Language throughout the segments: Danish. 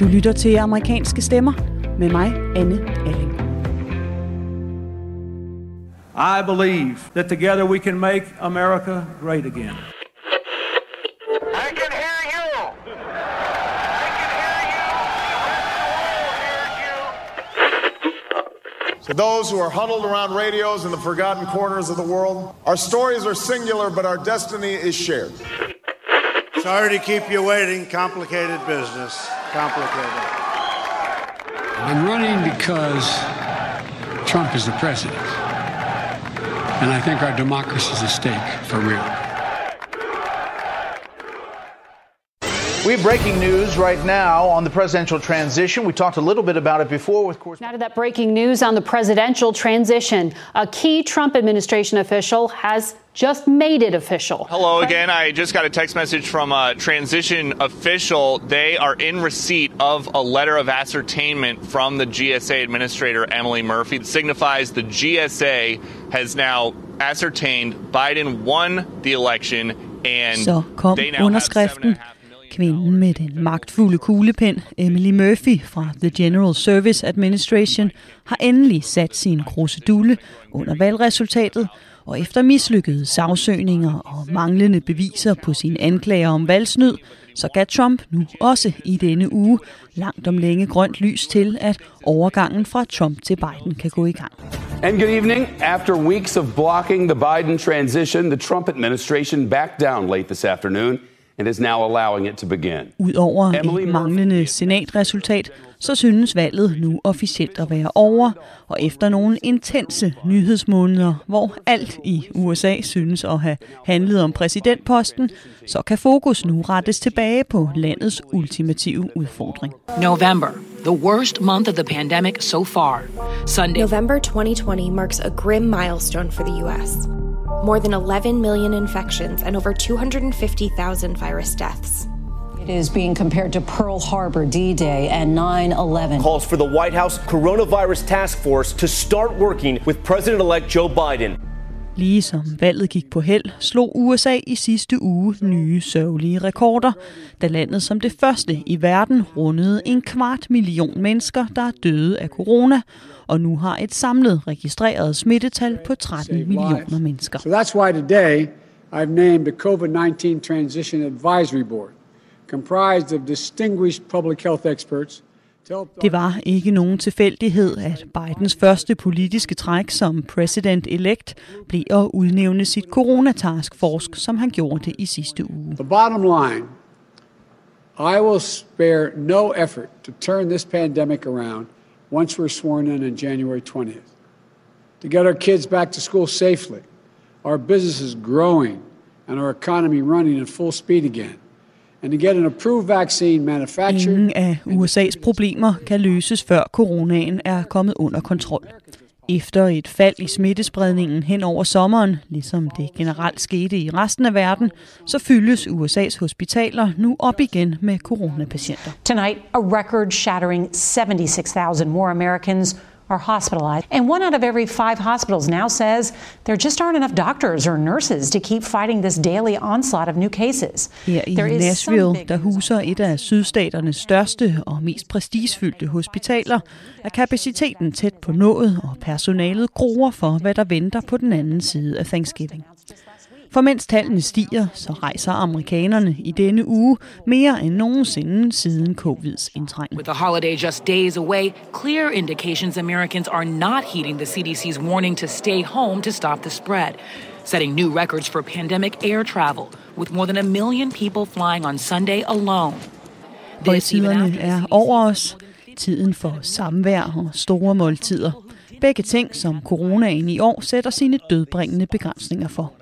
Du lytter til amerikanske stemmer med mig, Anne Alling. I believe that together we can make America great again. I can hear you. I can hear you. The whole world you. To those who are huddled around radios in the forgotten corners of the world, our stories are singular, but our destiny is shared. Sorry to keep you waiting. Complicated business. Complicated. I'm running because Trump is the president. And I think our democracy is at stake for real. We have breaking news right now on the presidential transition. We talked a little bit about it before with course. Now to that breaking news on the presidential transition. A key Trump administration official has just made it official. Hello again. I just got a text message from a transition official. They are in receipt of a letter of ascertainment from the GSA administrator, Emily Murphy. It signifies the GSA has now ascertained Biden won the election and Så kom they now have underskriften. Kvinden med den magtfulde kuglepen, Emily Murphy fra The General Service Administration, har endelig sat sin krusedulle under valgresultatet, og efter mislykkede sagsøgninger og manglende beviser på sine anklager om valgsnyd, så gav Trump nu også i denne uge langt om længe grønt lys til, at overgangen fra Trump til Biden kan gå i gang. And good evening. After weeks of blocking the Biden transition, the Trump administration backed down late this afternoon and is now allowing it to begin. Udover Emily et manglende senatresultat, så synes valget nu officielt at være over, og efter nogle intense nyhedsmåneder, hvor alt i USA synes at have handlet om præsidentposten, så kan fokus nu rettes tilbage på landets ultimative udfordring. November, the worst month of the pandemic so far. Sunday. November 2020 marks a grim milestone for the U.S. More than 11 million infections and over 250,000 virus deaths. It is being compared to Pearl Harbor, D Day, and 9 11. Calls for the White House Coronavirus Task Force to start working with President elect Joe Biden. Ligesom valget gik på held, slog USA i sidste uge nye sørgelige rekorder, da landet som det første i verden rundede en kvart million mennesker, der er døde af corona, og nu har et samlet registreret smittetal på 13 millioner mennesker. So that's why today I've named a COVID-19 Transition Advisory Board comprised of distinguished public health experts det var ikke nogen tilfældighed, at Bidens første politiske træk som president-elect blev at udnævne sit coronataskforsk, som han gjorde det i sidste uge. The bottom line, I will spare no effort to turn this pandemic around once we're sworn in on January 20th. To get our kids back to school safely, our businesses growing, and our economy running at full speed again. Ingen af USA's problemer kan løses før coronaen er kommet under kontrol. Efter et fald i smittespredningen hen over sommeren, ligesom det generelt skete i resten af verden, så fyldes USA's hospitaler nu op igen med coronapatienter. Tonight, a record shattering 76,000 more Americans are hospitalized. And one out of every five hospitals now says there just aren't enough doctors or nurses to keep fighting this daily onslaught of new cases. Her i There Nashville, der huser et af sydstaternes største og mest prestigefyldte hospitaler, er kapaciteten tæt på nået, og personalet gruer for, hvad der venter på den anden side af Thanksgiving. For mens tallene stiger, så rejser amerikanerne i denne uge mere end nogensinde siden covids indtrængen. With the holiday just days away, clear indications Americans are not heeding the CDC's warning to stay home to stop the spread, setting new records for pandemic air travel, with more than a million people flying on Sunday alone. Højtiderne er over os. Tiden for samvær og store måltider. Begge ting, som coronaen i år sætter sine dødbringende begrænsninger for.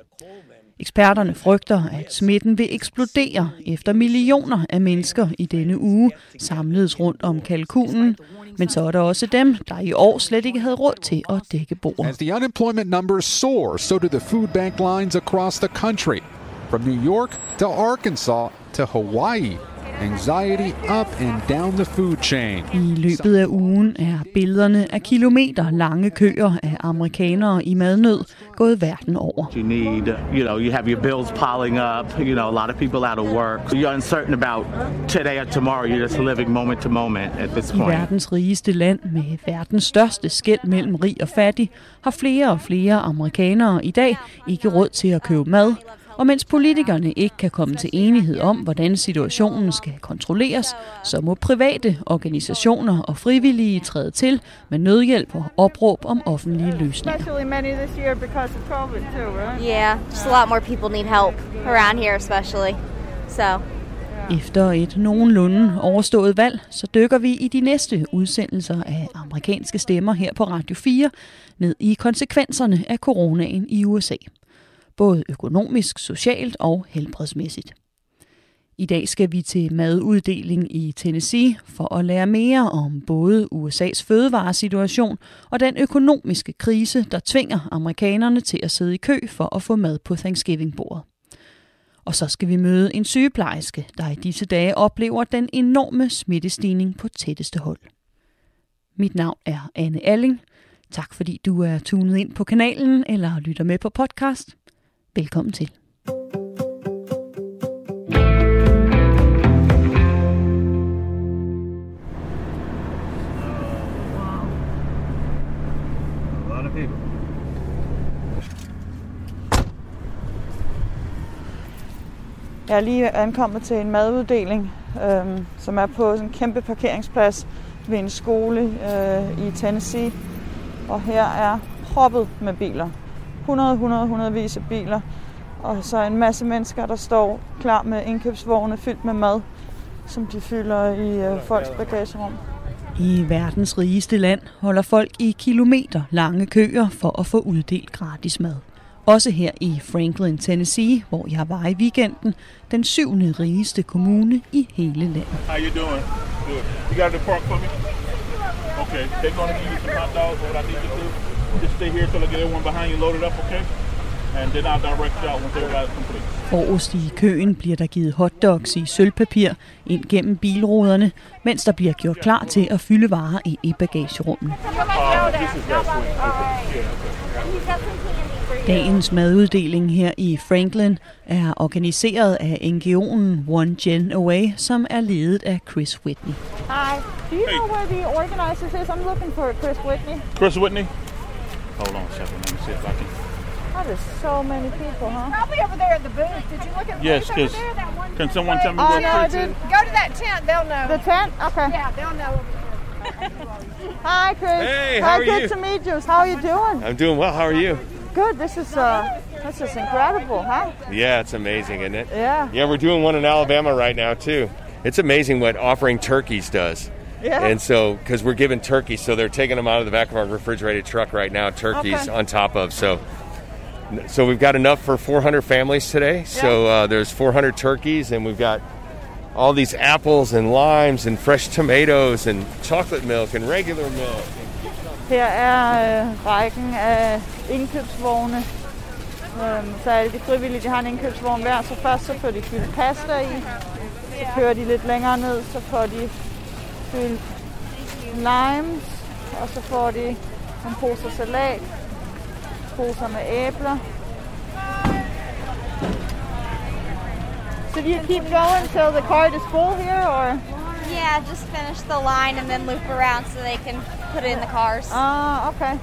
Eksperterne frygter, at smitten vil eksplodere efter millioner af mennesker i denne uge samledes rundt om kalkunen. Men så er der også dem, der i år slet ikke havde råd til at dække bordet. As the unemployment numbers soar, so do the food bank lines across the country. From New York to Arkansas to Hawaii. Anxiety up and down the food chain. I løbet af ugen er billederne af kilometer lange køer af amerikanere i madnød gået verden over. You need, you know, you have your bills piling up, you know, a lot of people out of work. You're uncertain about today or tomorrow. You're just living moment to moment at this I point. verdens rigeste land med verdens største skæld mellem rig og fattig, har flere og flere amerikanere i dag ikke råd til at købe mad, og mens politikerne ikke kan komme til enighed om, hvordan situationen skal kontrolleres, så må private organisationer og frivillige træde til med nødhjælp og opråb om offentlige løsninger. Yeah, just a lot more people need help around here, especially. So, Efter et nogenlunde overstået valg, så dykker vi i de næste udsendelser af amerikanske stemmer her på Radio 4 ned i konsekvenserne af coronaen i USA. Både økonomisk, socialt og helbredsmæssigt. I dag skal vi til maduddeling i Tennessee for at lære mere om både USA's fødevaresituation og den økonomiske krise, der tvinger amerikanerne til at sidde i kø for at få mad på Thanksgiving-bordet. Og så skal vi møde en sygeplejerske, der i disse dage oplever den enorme smittestigning på tætteste hold. Mit navn er Anne Alling. Tak fordi du er tunet ind på kanalen eller lytter med på podcast. Velkommen til. A lot of people. Jeg er lige ankommet til en maduddeling, øhm, som er på sådan en kæmpe parkeringsplads ved en skole øh, i Tennessee. Og her er proppet med biler. 100, 100, hundredvis af biler. Og så en masse mennesker, der står klar med indkøbsvogne fyldt med mad, som de fylder i øh, folks bagagerum. I verdens rigeste land holder folk i kilometer lange køer for at få uddelt gratis mad. Også her i Franklin, Tennessee, hvor jeg var i weekenden, den syvende rigeste kommune i hele landet. How you doing? Good. You got to park for me? Okay. They're gonna give you some hot dogs. What I need you to do, just stay here till I get everyone behind you loaded up, okay? And then I'll direct you out once everybody's complete. Forrest i køen bliver der givet hotdogs i sølvpapir ind gennem bilruderne, mens der bliver gjort klar til at fylde varer i, i bagagerummet. Dagens maduddeling her i Franklin er organiseret af NGO'en One Gen Away, som er ledet af Chris Whitney. Hi. Do you know where the organizers is? I'm looking for Chris Whitney. Chris Whitney. Hold on a second. Let me see if I can. Oh, there's so many people, huh? Probably over there in the booth. Did you look at the Yes, booth over because there? That one can someone tell me Oh, where no, I Chris is? didn't. Go to that tent. They'll know. The tent? Okay. Yeah, they'll know. Hi, Chris. Hey, Hi, how are good you? to meet you. How are you doing? I'm doing well. How are you? Good. This is uh, this is incredible, huh? Yeah, it's amazing, isn't it? Yeah. Yeah, we're doing one in Alabama right now too. It's amazing what offering turkeys does. Yeah. And so, because we're giving turkeys, so they're taking them out of the back of our refrigerated truck right now. Turkeys Okay. on top of so. So we've got enough for 400 families today. So uh, there's 400 turkeys, and we've got all these apples and limes and fresh tomatoes and chocolate milk and regular milk. Her er øh, rækken af indkøbsvogne. Øhm, så alle de frivillige de har en indkøbsvogn hver, så først så får de fyldt pasta i. Så kører de lidt længere ned, så får de fyldt limes, og så får de en pose salat, poser med æbler. So do you keep going till the cart is full here, or? yeah, just finish the line and then loop around so they can put it in the cars. Ah, okay.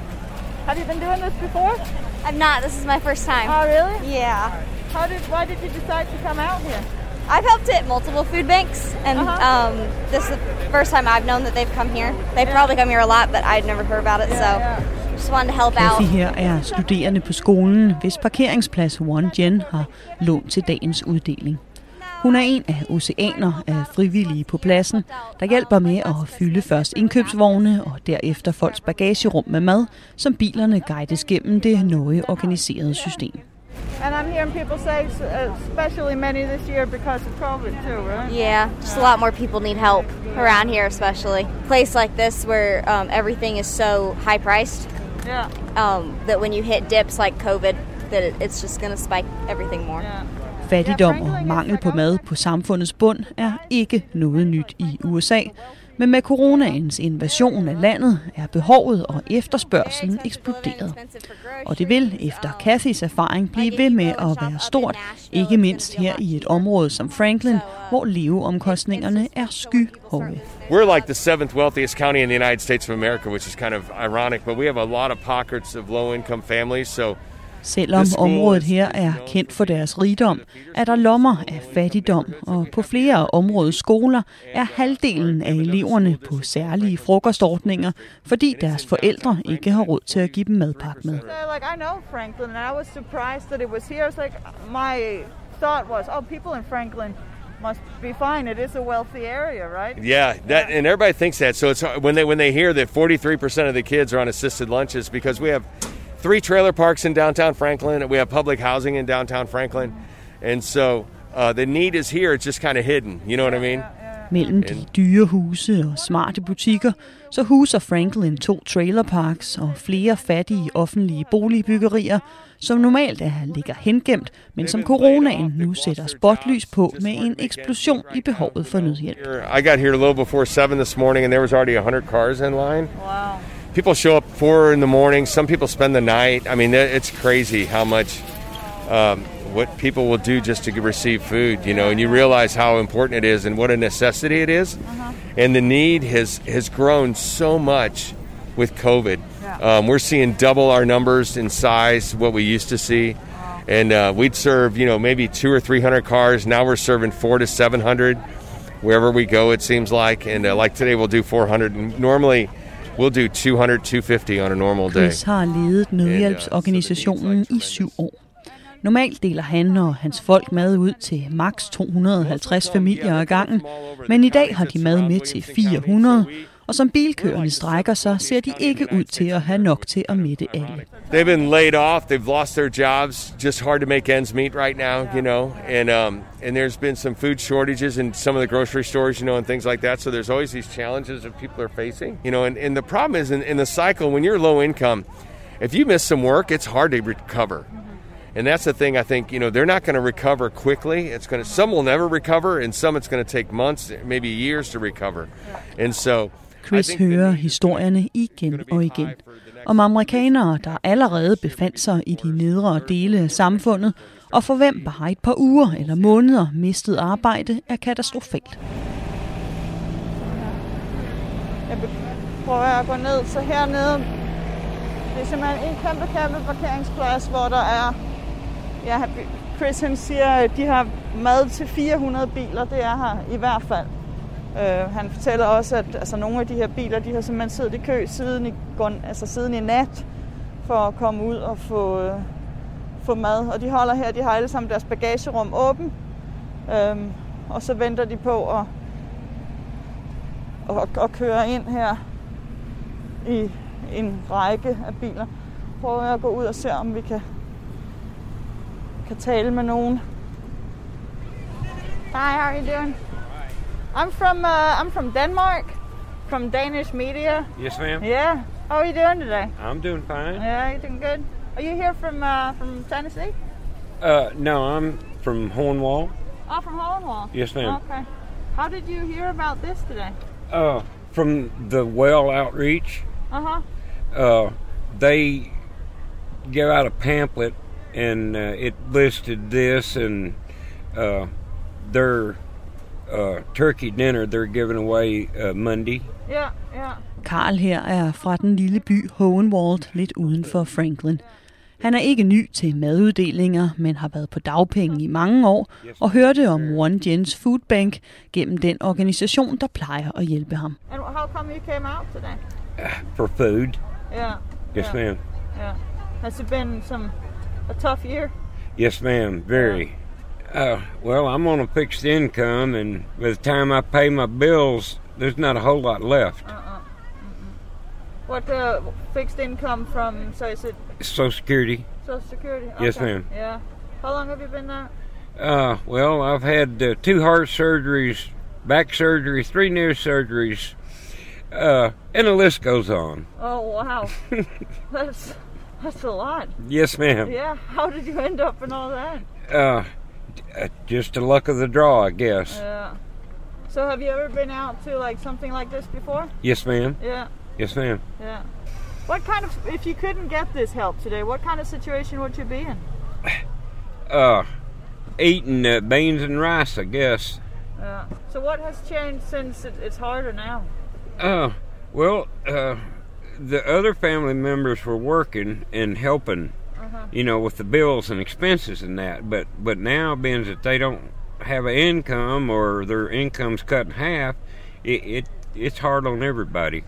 Have you been doing this before? I'm not. This is my first time. Oh, really? Yeah. How did? Why did you decide to come out here? I've helped at multiple food banks, and Uh-huh. um, this is the first time I've known that they've come here. They probably come here a lot, but I'd never heard about it, so just wanted to help out. Kathy her er studerende på skolen, hvis parkeringsplads One Gen har lånt til dagens uddeling. Hun er en af oceaner af frivillige på pladsen, der hjælper med at fylde først indkøbsvogne og derefter folks bagagerum med mad, som bilerne guides gennem det nøje organiserede system. And I'm hearing people say, uh, especially many this year because of COVID too, right? Yeah, just a lot more people need help around here, especially. Place like this where um, everything is so high priced Yeah. um, that when you hit dips like COVID, that it, it's just going to spike everything more. Yeah. Fattigdom og mangel på mad på samfundets bund er ikke noget nyt i USA, men med coronaens invasion af landet er behovet og efterspørgselen eksploderet. Og det vil efter Cathys erfaring blive ved med at være stort, ikke mindst her i et område som Franklin, hvor leveomkostningerne er skyhøje. We're like the seventh wealthiest county in the United States of America, which is kind of ironic, but we have a lot of pockets of low income families, so Selvom området her er kendt for deres rigdom, er der lommer af fattigdom, og på flere af områdets skoler er halvdelen af eleverne på særlige frokostordninger, fordi deres forældre ikke har råd til at give dem madpakke med. Oh, must be fine. It is a wealthy area, right? Yeah, that and everybody thinks that. So it's when they when they hear that 43% of the kids are on assisted lunches because we have three trailer parks in downtown Franklin and we have public housing in downtown Franklin. And so uh, the need is here, it's just kind of hidden, you know what I mean? Mellem de dyre huse og smarte butikker, så huser Franklin to trailerparks og flere fattige offentlige boligbyggerier, som normalt er ligger hengemt, men som coronaen nu sætter spotlys på med en eksplosion i behovet for nødhjælp. I got here a little before 7 this morning and there was already 100 cars in line. Wow. People show up 4 in the morning, some people spend the night. I mean, it's crazy how much um, what people will do just to receive food, you know, and you realize how important it is and what a necessity it is. And the need has, has grown so much with COVID. Um, we're seeing double our numbers in size, what we used to see. And uh, we'd serve, you know, maybe two or 300 cars. Now we're serving four to 700 wherever we go, it seems like. And uh, like today, we'll do 400. And normally, we'll do 200, 250 on a normal day. Chris har ledet nødhjælpsorganisationen i syv år. Normalt deler han og hans folk mad ud til maks 250 familier ad gangen, men i dag har de mad med til 400, og som bilkørende strækker sig, ser de ikke ud til at have nok til at mætte alle. They've been laid off. They've lost their jobs. Just hard to make ends meet right now, you know. And um, and there's been some food shortages in some of the grocery stores, you know, and things like that. So there's always these challenges that people are facing, you know. And, and the problem is in, in the cycle when you're low income, if you miss some work, it's hard to recover. And that's the thing I think, you know, they're not going to recover quickly. It's going to some will never recover and some it's going to take months, maybe years to recover. And so Chris hører historierne igen og igen om amerikanere, der allerede befandt sig i de nedre dele af samfundet, og for hvem bare et par uger eller måneder mistet arbejde er katastrofalt. Jeg prøver at gå ned, så hernede, det er simpelthen en kæmpe, kæmpe parkeringsplads, hvor der er, ja, Chris han siger, at de har mad til 400 biler, det er her i hvert fald. Øh, han fortæller også, at altså, nogle af de her biler, de har simpelthen siddet i kø siden i, altså, siden i nat, for at komme ud og få, øh, få mad. Og de holder her, de har alle sammen deres bagagerum åben, øh, og så venter de på at, at, at køre ind her i en række af biler. Prøver jeg at gå ud og se, om vi kan, kan tale med nogen. Hi, how are you doing? I'm from uh, I'm from Denmark, from Danish media. Yes, ma'am. Yeah. How are you doing today? I'm doing fine. Yeah, you're doing good. Are you here from uh, from Tennessee? Uh, no, I'm from Hornwall. Oh, from Hornwall. Yes, ma'am. Okay. How did you hear about this today? Uh, from the well outreach. Uh huh. Uh, they gave out a pamphlet, and uh, it listed this and uh, their uh, turkey dinner they're giving away uh, Monday. Ja, ja. Karl her er fra den lille by Hohenwald, lidt uden for Franklin. Han er ikke ny til maduddelinger, men har været på dagpenge i mange år og hørte om One Gens Food Bank gennem den organisation, der plejer at hjælpe ham. And how come you came out today? Uh, for food. Yeah. Yes, yeah. ma'am. Yeah. Has it been some a tough year? Yes, ma'am. Very. Uh, well, I'm on a fixed income, and by the time I pay my bills, there's not a whole lot left. Uh-uh. What uh, fixed income from? So is it Social Security. Social Security? Yes, ma'am. Yeah. How long have you been there? Uh, well, I've had uh, two heart surgeries, back surgery, three knee surgeries, uh, and the list goes on. Oh wow, that's that's a lot. Yes, ma'am. Yeah. How did you end up in all that? Uh, just the luck of the draw, I guess. Yeah. So have you ever been out to like something like this before? Yes, ma'am. Yeah. Yes, ma'am. Yeah. What kind of if you couldn't get this help today, what kind of situation would you be in? Uh, eating uh, beans and rice, I guess. Yeah. So what has changed since it, it's harder now? Uh, well, uh, the other family members were working and helping, Uh-huh. you know, with the bills and expenses and that. But but now, being that they don't have an income or their income's cut in half, it, it it's hard on everybody.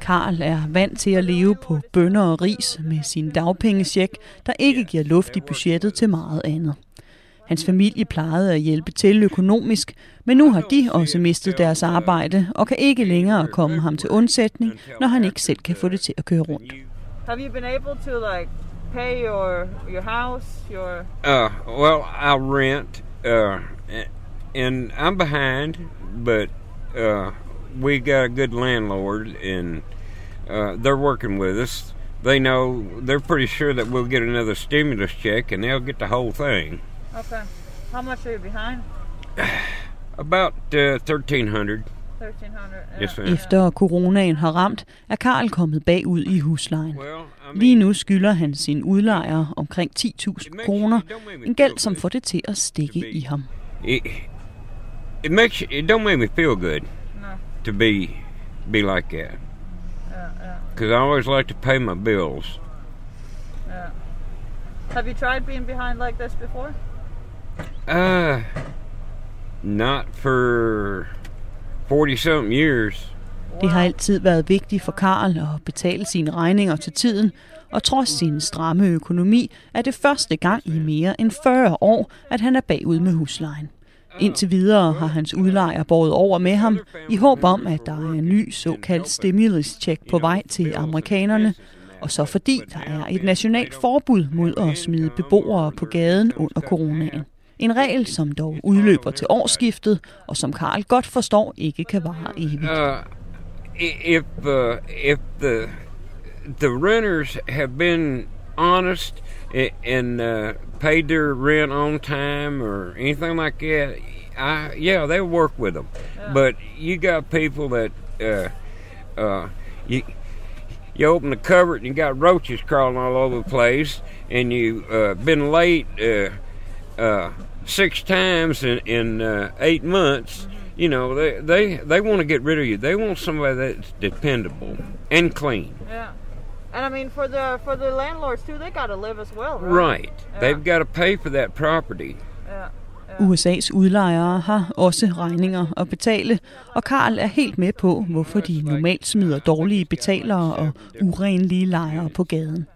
Karl er vant til at leve på bønner og ris med sin dagpengesjek, der ikke giver luft i budgettet til meget andet. Hans familie plejede at hjælpe til økonomisk, men nu har de også mistet deres arbejde og kan ikke længere komme ham til undsætning, når han ikke selv kan få det til at køre rundt. Have you been able to like pay your your house, your Uh, well, I rent, uh, and I'm behind, but uh, we got a good landlord, and uh, they're working with us. They know they're pretty sure that we'll get another stimulus check, and they'll get the whole thing. Okay. How much are you behind? About uh, thirteen hundred. 1300. Yes, ma'am. Efter coronaen har ramt, er Karl kommet bagud i huslejen. Lige nu skylder han sin udlejer omkring 10.000 kroner, en gæld, som får det til at stikke i ham. It, it makes it don't make me feel good to be be like that. Because I always like to pay my bills. Yeah. Have you tried being behind like this before? Uh, not for 40 something years. Det har altid været vigtigt for Karl at betale sine regninger til tiden, og trods sin stramme økonomi er det første gang i mere end 40 år, at han er bagud med huslejen. Indtil videre har hans udlejer båret over med ham i håb om, at der er en ny såkaldt stimulus check på vej til amerikanerne, og så fordi der er et nationalt forbud mod at smide beboere på gaden under coronaen. En regel, som dog udløber til årsskiftet, og som Karl godt forstår ikke kan vare evigt. Øh, If uh, if the the renters have been honest and uh, paid their rent on time or anything like that, I yeah they'll work with them. But you got people that uh, uh, you you open the cupboard and you got roaches crawling all over the place, and you uh, been late uh, uh, six times in in uh, eight months. You know they they they want to get rid of you. They want somebody that's dependable and clean. Yeah. And I mean for the for the landlords too, they got to live as well, right? Right. They've got to pay for that property. Yeah. USA's udlejere har også regninger at betale, og Karl er helt med på, hvorfor de normalt smider dårlige betalere og urenlige lejere på gaden.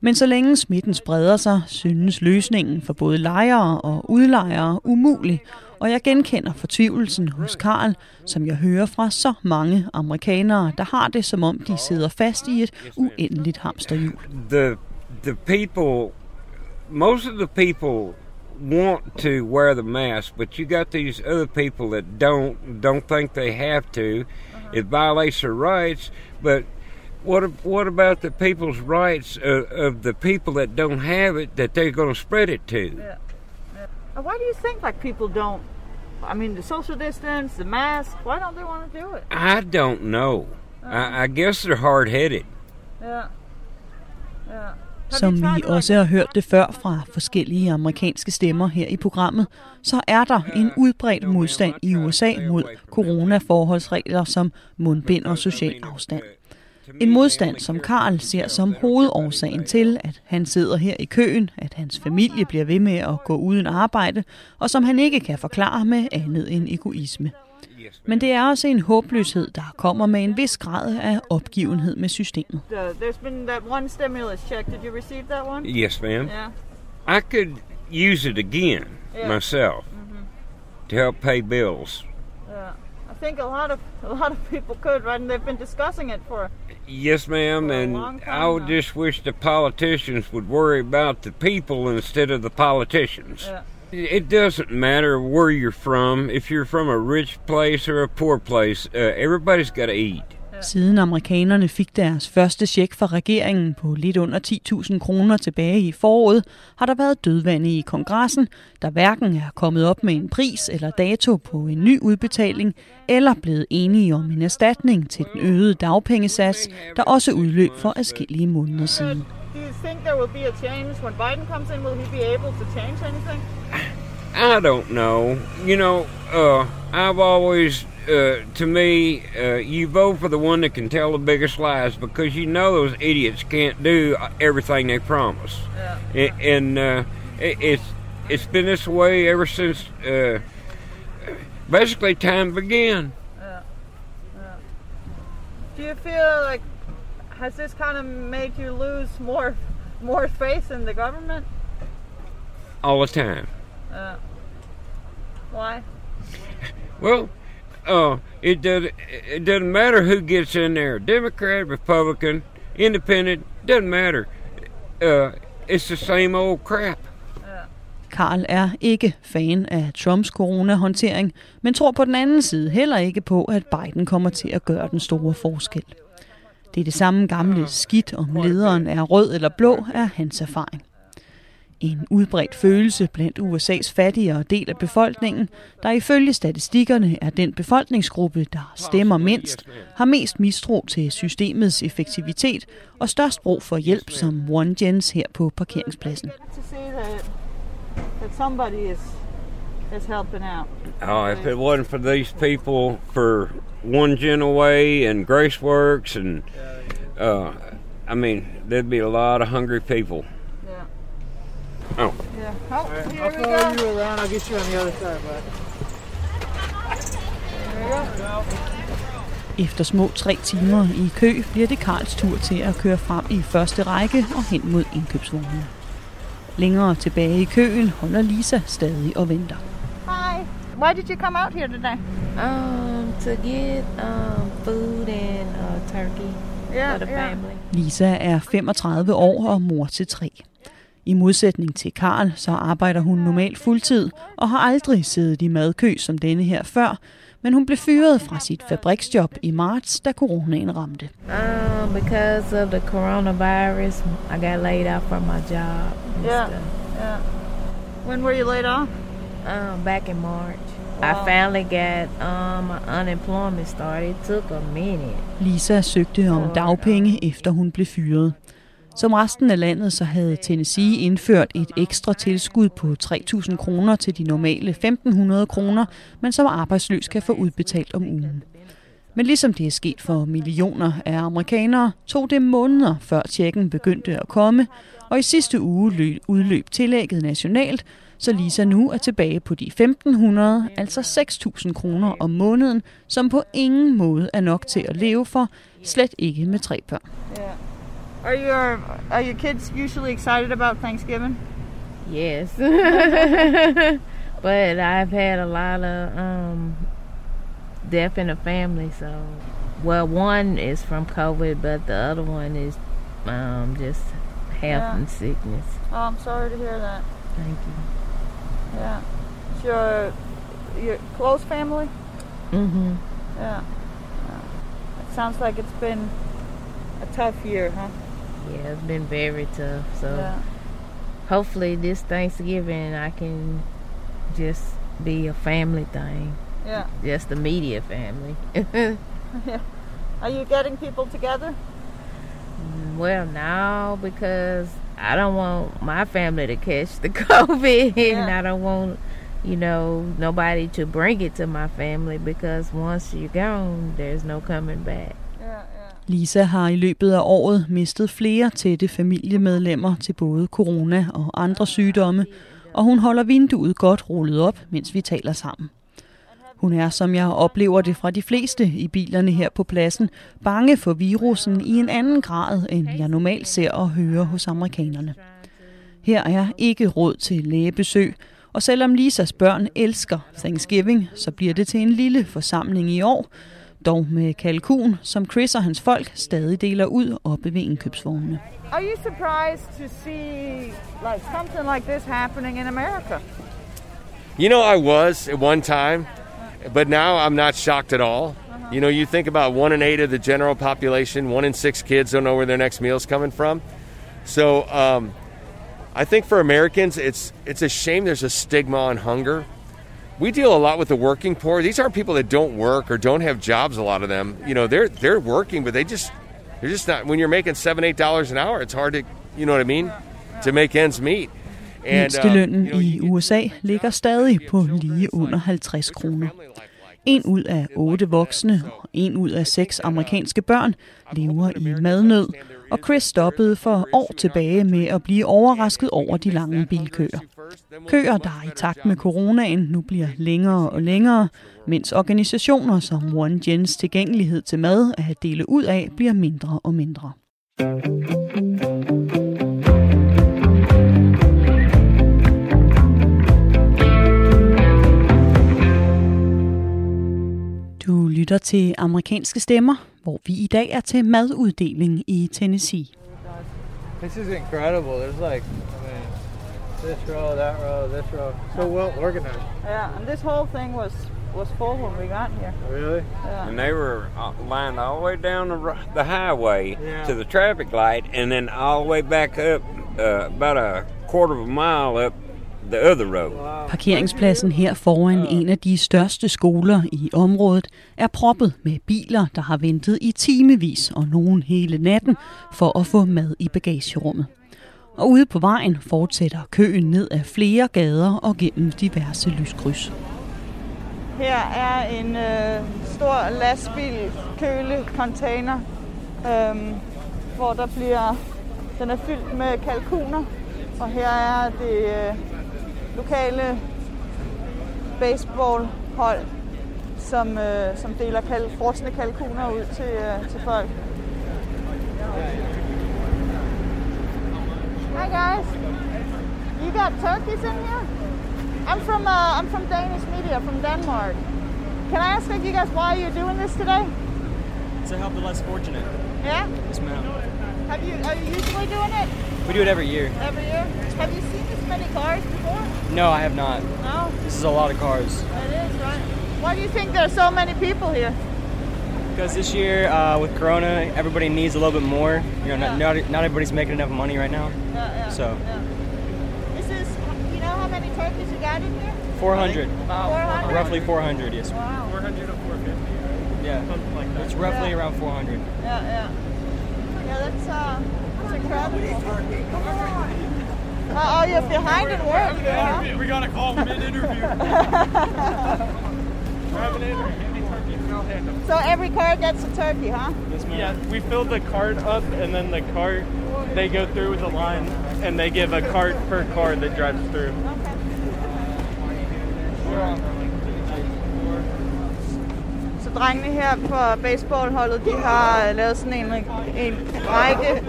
Men så længe smitten spreder sig, synes løsningen for både lejere og udlejere umulig, og jeg genkender fortvivlelsen hos Karl, som jeg hører fra så mange amerikanere, der har det som om de sidder fast i et uendeligt hamsterhjul. the the people most of the people want to wear the mask but you got these other people that don't don't think they have to it violates their rights but what what about the people's rights of, of the people that don't have it that they're going to spread it to And why do you think like people don't? I mean, the social distance, the mask. Why don't they want to do it? i don't know I, I guess they're hard-headed Yeah. Yeah. Som vi også har hørt det før fra forskellige amerikanske stemmer her i programmet, så er der en udbredt modstand i USA mod coronaforholdsregler som mundbind og social afstand. En modstand, som Karl ser som hovedårsagen til, at han sidder her i køen, at hans familie bliver ved med at gå uden arbejde, og som han ikke kan forklare med andet end egoisme. Men det er også en håbløshed, der kommer med en vis grad af opgivenhed med systemet. The, there's been that one stimulus check. Did you receive that one? yes ma'am Yeah. i could use it again Yeah. myself to help pay bills think a lot of a lot of people could, right? And they've been discussing it for. Yes, ma'am, and long time I would now. just wish the politicians would worry about the people instead of the politicians. Yeah. It doesn't matter where you're from, if you're from a rich place or a poor place, uh, everybody's got to eat. Siden amerikanerne fik deres første check fra regeringen på lidt under 10.000 kroner tilbage i foråret, har der været dødvande i kongressen, der hverken er kommet op med en pris eller dato på en ny udbetaling, eller blevet enige om en erstatning til den øgede dagpengesats, der også udløb for adskillige måneder siden. Do you think there will be a change when Biden comes in? Will he be able to change anything? I don't know. You know, uh, I've always, uh, to me, uh, you vote for the one that can tell the biggest lies because you know those idiots can't do everything they promise. Yeah. And uh, it, it's it's been this way ever since uh, basically time began. Yeah. Yeah. Do you feel like has this kind of made you lose more more faith in the government? All the time. Uh, why? Well, uh, it does. It doesn't matter who gets in there, Democrat, Republican, Independent. Doesn't matter. Uh, it's the same old crap. Karl er ikke fan af Trumps coronahåndtering, men tror på den anden side heller ikke på, at Biden kommer til at gøre den store forskel. Det er det samme gamle skidt, om lederen er rød eller blå, er hans erfaring. En udbredt følelse blandt USA's fattigere del af befolkningen, der ifølge statistikkerne er den befolkningsgruppe, der stemmer mindst, har mest mistro til systemets effektivitet og størst brug for hjælp som One Gens her på parkeringspladsen. that somebody is is helping out. Oh, if it wasn't for these people, for One Gen Away and Grace Works, and uh, I mean, there'd be a lot of hungry people. Yeah. Oh. Yeah. Oh, Right, here I'll we follow go. you around. I'll get you on the other side, bud. Efter små tre timer i kø bliver det Karls tur til at køre frem i første række og hen mod indkøbsvognene. Længere tilbage i køen holder Lisa stadig og venter. Hi. Why did you come out here today? Um, to get um food and uh, turkey Yeah, for the yeah. family. Lisa er 35 år og mor til tre. I modsætning til Karl, så arbejder hun normalt fuldtid og har aldrig siddet i madkø som denne her før, men hun blev fyret fra sit fabriksjob i marts, da coronaen ramte. Um, because of the coronavirus, I got laid off from my job. Yeah. stuff. Yeah. When were you laid off? Um, back in March. Wow. I finally got um my unemployment started. It took a minute. Lisa søgte om dagpenge, efter hun blev fyret. Som resten af landet, så havde Tennessee indført et ekstra tilskud på 3.000 kroner til de normale 1.500 kroner, man som arbejdsløs kan få udbetalt om ugen. Men ligesom det er sket for millioner af amerikanere, tog det måneder før tjekken begyndte at komme, og i sidste uge udløb tillægget nationalt, så Lisa nu er tilbage på de 1.500, altså 6.000 kroner om måneden, som på ingen måde er nok til at leve for, slet ikke med tre børn. Yeah. Are your are your kids usually excited about Thanksgiving? Yes. but I've had a lot of um death in the family, so well one is from COVID, but the other one is um just health Yeah. and sickness. Oh, I'm sorry to hear that. Thank you. Yeah. It's your your close family? Mhm. Yeah. yeah. It sounds like it's been a tough year, huh? Yeah, it's been very tough. So Yeah. hopefully this Thanksgiving I can just be a family thing. Yeah. Just the media family. yeah. Are you getting people together? well, now because I don't want my family to catch the COVID, and I don't want, you know, nobody to bring it to my family because once you're gone, there's no coming back. Lisa har i løbet af året mistet flere tætte familiemedlemmer til både corona og andre sygdomme, og hun holder vinduet godt rullet op, mens vi taler sammen. Hun er, som jeg oplever det fra de fleste i bilerne her på pladsen, bange for virussen i en anden grad, end jeg normalt ser og hører hos amerikanerne. Her er ikke råd til lægebesøg, og selvom Lisas børn elsker Thanksgiving, så bliver det til en lille forsamling i år, dog med kalkun, som Chris og hans folk stadig deler ud oppe ved indkøbsvognene. Are you surprised to see like something like this happening in America? You know, I was at one time, but now I'm not shocked at all. You know, you think about one in eight of the general population, one in six kids don't know where their next meal's coming from. So um, I think for Americans, it's it's a shame there's a stigma on hunger. We deal a lot with the working poor. These aren't people that don't work or don't have jobs. A lot of them, you know, they're they're working, but they just they're just not. When you're making seven eight dollars an hour, it's hard to, you know what I mean, to make ends meet. And, Mindstelønnen i USA ligger stadig på lige under 50 kroner. En ud af otte voksne og en ud af seks amerikanske børn lever i madnød, og Chris stoppede for år tilbage med at blive overrasket over de lange bilkøer. Køer, der i takt med coronaen nu bliver længere og længere, mens organisationer som One Gens tilgængelighed til mad at dele ud af bliver mindre og mindre. Du lytter til amerikanske stemmer, hvor vi i dag er til maduddeling i Tennessee. This is incredible. There's like, this row, that row, this row. So well organized. Yeah, and this whole thing was was full when we got here. Really? Yeah. And they were uh, lined all the way down the, the highway Yeah. to the traffic light, and then all the way back up uh, about a quarter of a mile up the other road. Parkeringspladsen her foran en af de største skoler i området er proppet med biler, der har ventet i timevis og nogen hele natten for at få mad i bagagerummet. Og ude på vejen fortsætter køen ned ad flere gader og gennem diverse lyskryds. Her er en øh, stor lastbil, kølecontainer, øh, hvor der bliver, den er fyldt med kalkuner, og her er det øh, lokale baseballhold, som, øh, som deler kal- frosne kalkuner ud til, øh, til folk. Hi guys, you got turkeys in here? I'm from uh, I'm from Danish media from Denmark. Can I ask you guys why you're doing this today? to help the less fortunate. Yeah. Yes, ma'am. Have you are you usually doing it We do it every year. every year? Have you seen this many cars before? No, I have not. No. This is a lot of cars. It is right. Why do you think there are so many people here? Because this year, uh, with Corona, everybody needs a little bit more. You know, not, not, not everybody's making enough money right now. Yeah, yeah. So, yeah. This is you know how many turkeys you got in here? 400. 400? Roughly 400, yes. Wow. 400 to 450. Yeah, something like that. It's roughly Yeah. around 400. Yeah, yeah. Yeah, that's uh, that's incredible. Come Uh, oh, you're behind in work. We got a call mid-interview. So every car gets a turkey, huh? Yeah, we fill the cart up, and then the cart, they go through with a line, and they give a cart per car that drives through. Så drengene her på baseballholdet, de har lavet sådan en, en række,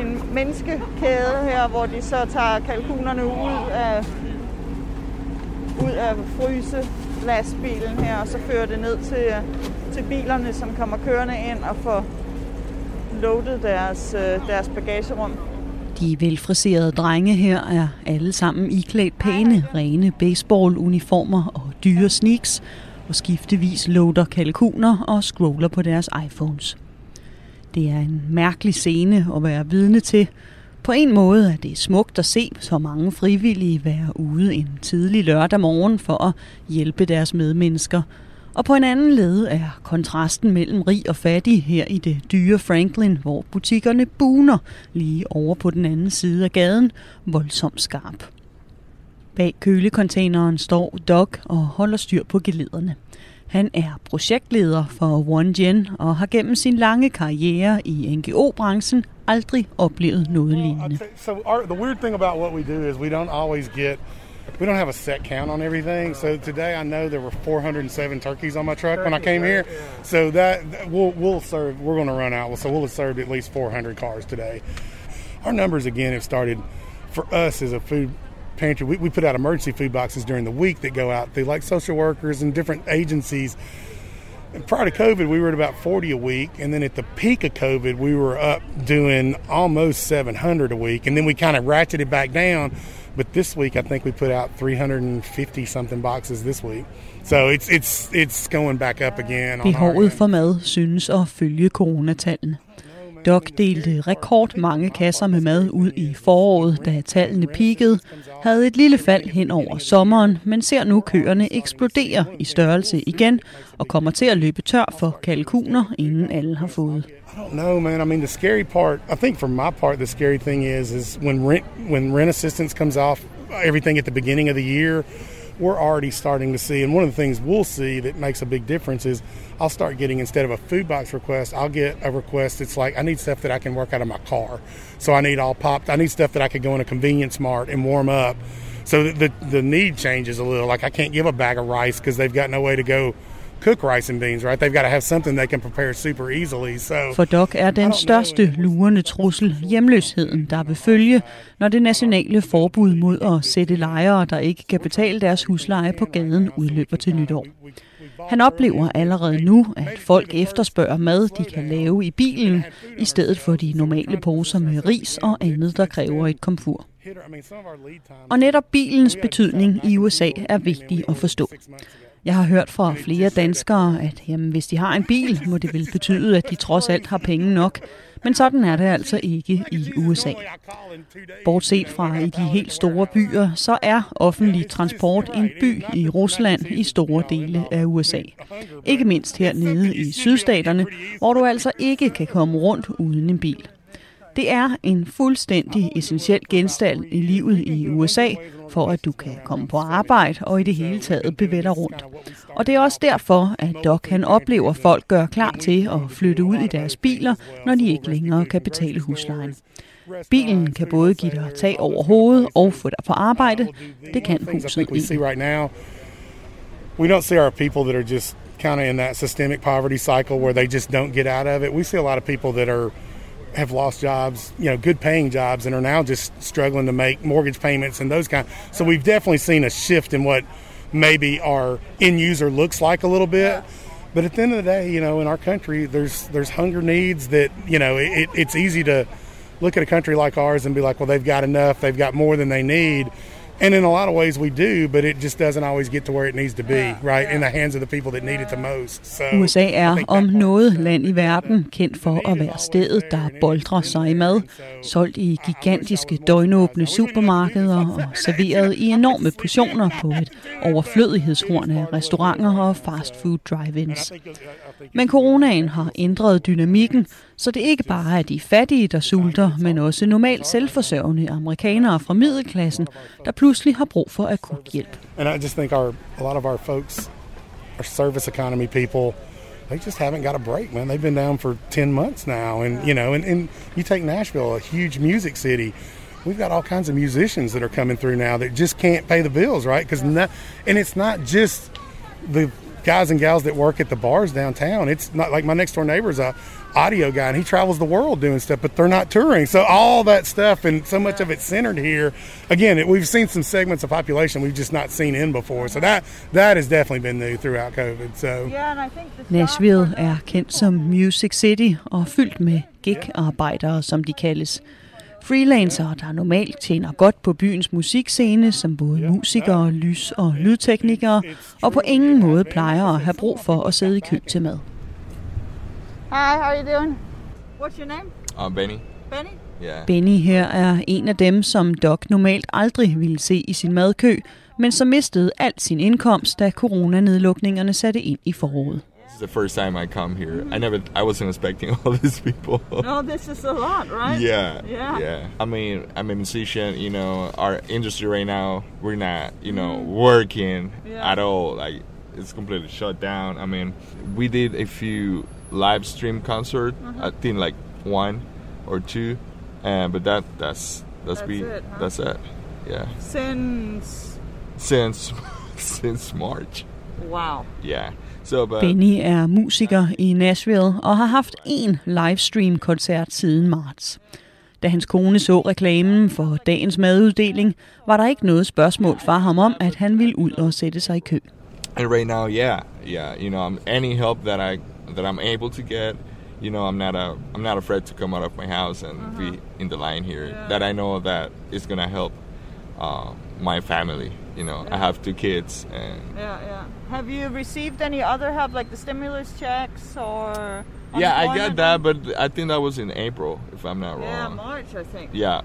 en menneskekæde her, hvor de så tager kalkunerne ud af, ud af fryse lastbilen her, og så fører det ned til, til bilerne, som kommer kørende ind og får loadet deres, øh, deres bagagerum. De velfriserede drenge her er alle sammen iklædt pæne, rene baseballuniformer og dyre sneaks, og skiftevis loader kalkuner og scroller på deres iPhones. Det er en mærkelig scene at være vidne til. På en måde er det smukt at se så mange frivillige være ude en tidlig lørdag morgen for at hjælpe deres medmennesker. Og på en anden led er kontrasten mellem rig og fattig her i det dyre Franklin, hvor butikkerne buner lige over på den anden side af gaden, voldsomt skarp. Bag kølecontaineren står Doc og holder styr på gelederne. Han er projektleder for One Gen og har gennem sin lange karriere i NGO-branchen aldrig oplevet noget lignende. So our, the weird thing about what we do is we don't always get we don't have a set count on everything. So today I know there were 407 turkeys on my truck when I came here. So that that- we'll we'll serve. We're going to run out. So we'll have served at least 400 cars today. Our numbers again have started for us as a food pantry. We, we put out emergency food boxes during the week that go out through like social workers and different agencies. And prior to COVID, we were at about 40 a week. And then at the peak of COVID, we were up doing almost 700 a week. And then we kind of ratcheted back down But this week, I think we put out 350 something boxes this week. So it's it's it's going back up again. Behovet for mad synes at følge coronatallene. Doc delte rekord mange kasser med mad ud i foråret, da tallene peakede, havde et lille fald hen over sommeren, men ser nu køerne eksplodere i størrelse igen og kommer til at løbe tør for kalkuner, inden alle har fået. I don't know, man. I mean, the scary part. I think for my part, the scary thing is, is when rent when rent assistance comes off everything at the beginning of the year, we're already starting to see. And one of the things we'll see that makes a big difference is I'll start getting instead of a food box request, I'll get a request. that's like I need stuff that I can work out of my car. So I need all popped. I need stuff that I could go in a convenience mart and warm up. So the the, the need changes a little. Like I can't give a bag of rice because they've got no way to go cook rice and beans, right? They've got to have something they can prepare super easily. So For Doc er den største lurende trussel hjemløsheden, der vil følge, når det nationale forbud mod at sætte lejere, der ikke kan betale deres husleje på gaden, udløber til nytår. Han oplever allerede nu, at folk efterspørger mad, de kan lave i bilen, i stedet for de normale poser med ris og andet, der kræver et komfur. Og netop bilens betydning i USA er vigtig at forstå. Jeg har hørt fra flere danskere, at jamen, hvis de har en bil, må det vel betyde, at de trods alt har penge nok. Men sådan er det altså ikke i USA. Bortset fra i de helt store byer, så er offentlig transport en by i Rusland i store dele af USA. Ikke mindst hernede i sydstaterne, hvor du altså ikke kan komme rundt uden en bil. Det er en fuldstændig essentiel genstand i livet i USA, for at du kan komme på arbejde og i det hele taget bevæge dig rundt. Og det er også derfor, at Doc han oplever folk gør klar til at flytte ud i deres biler, når de ikke længere kan betale huslejen. Bilen kan både give dig tag over hovedet og få dig på arbejde. Det kan huset ikke. We don't see our people that are just kind of in that systemic poverty cycle where they just don't get out of it. We see a lot of people that are have lost jobs, you know, good paying jobs, and are now just struggling to make mortgage payments and those kind. So we've definitely seen a shift in what maybe our end user looks like a little bit. But at the end of the day, you know, in our country, there's there's hunger needs that you know it, it's easy to look at a country like ours and be like, well, they've got enough, they've got more than they need. And in a lot of ways we do, but it just doesn't always get to where it needs to be, right? In the hands of the people that need it the most. So USA er om noget land i verden kendt for at være stedet, der boldrer sig i mad, solgt i gigantiske døgnåbne supermarkeder og serveret i enorme portioner på et overflødighedshorn af restauranter og fast food drive-ins. Men coronaen har ændret dynamikken, så det ikke bare er de fattige, der sulter, men også normalt selvforsørgende amerikanere fra middelklassen, der pludselig har brug for akut hjælp. And I just think our a lot of our folks, our service economy people, they just haven't got a break, man. They've been down for ten months now, and you know, and, and you take Nashville, a huge music city. We've got all kinds of musicians that are coming through now that just can't pay the bills, right? Because and it's not just the guys and gals that work at the bars downtown. It's not like my next door neighbor's a audio guy and he travels the world doing stuff, but they're not touring. So all that stuff and so much of it centered here. Again, it, we've seen some segments of population we've just not seen in before. So that that has definitely been new throughout COVID. So Nashville er kendt som Music City og fyldt med gig-arbejdere, som de kaldes. Freelancere, der normalt tjener godt på byens musikscene, som både musikere, lys- og lydteknikere, og på ingen måde plejer at have brug for at sidde i kø til mad. Hi, how are you doing? What's your name? I'm Benny. Benny? Yeah. Benny her er en af dem, som Doc normalt aldrig ville se i sin madkø, men som mistede alt sin indkomst, da coronanedlukningerne satte ind i foråret. This is the first time I come here. I never, I wasn't expecting all these people. No, this is a lot, right? Yeah, Yeah. yeah. I mean, I'm a musician. You know, our industry right now, we're not, you know, working Yeah. at all. Like, it's completely shut down. I mean, we did a few live stream concert. I think like one or two, uh, but that that's that's, That's we it, huh? that's it. Yeah, Since since since March. wow. Yeah. So, but Benny er musiker i Nashville og har haft en livestream-koncert siden marts. Da hans kone så reklamen for dagens maduddeling, var der ikke noget spørgsmål fra ham om, at han ville ud og sætte sig i kø. And right now, yeah, yeah, you know, um, any help that I that I'm able to get, you know, I'm not a I'm not afraid to come out of my house and be in the line here. That I know that is gonna help uh, my family. You know, I have two kids, and Yeah, yeah. Have you received any other help, like the stimulus checks or? yeah, I got that, but I think that was in April, if I'm not wrong. Yeah. March, I think. Yeah.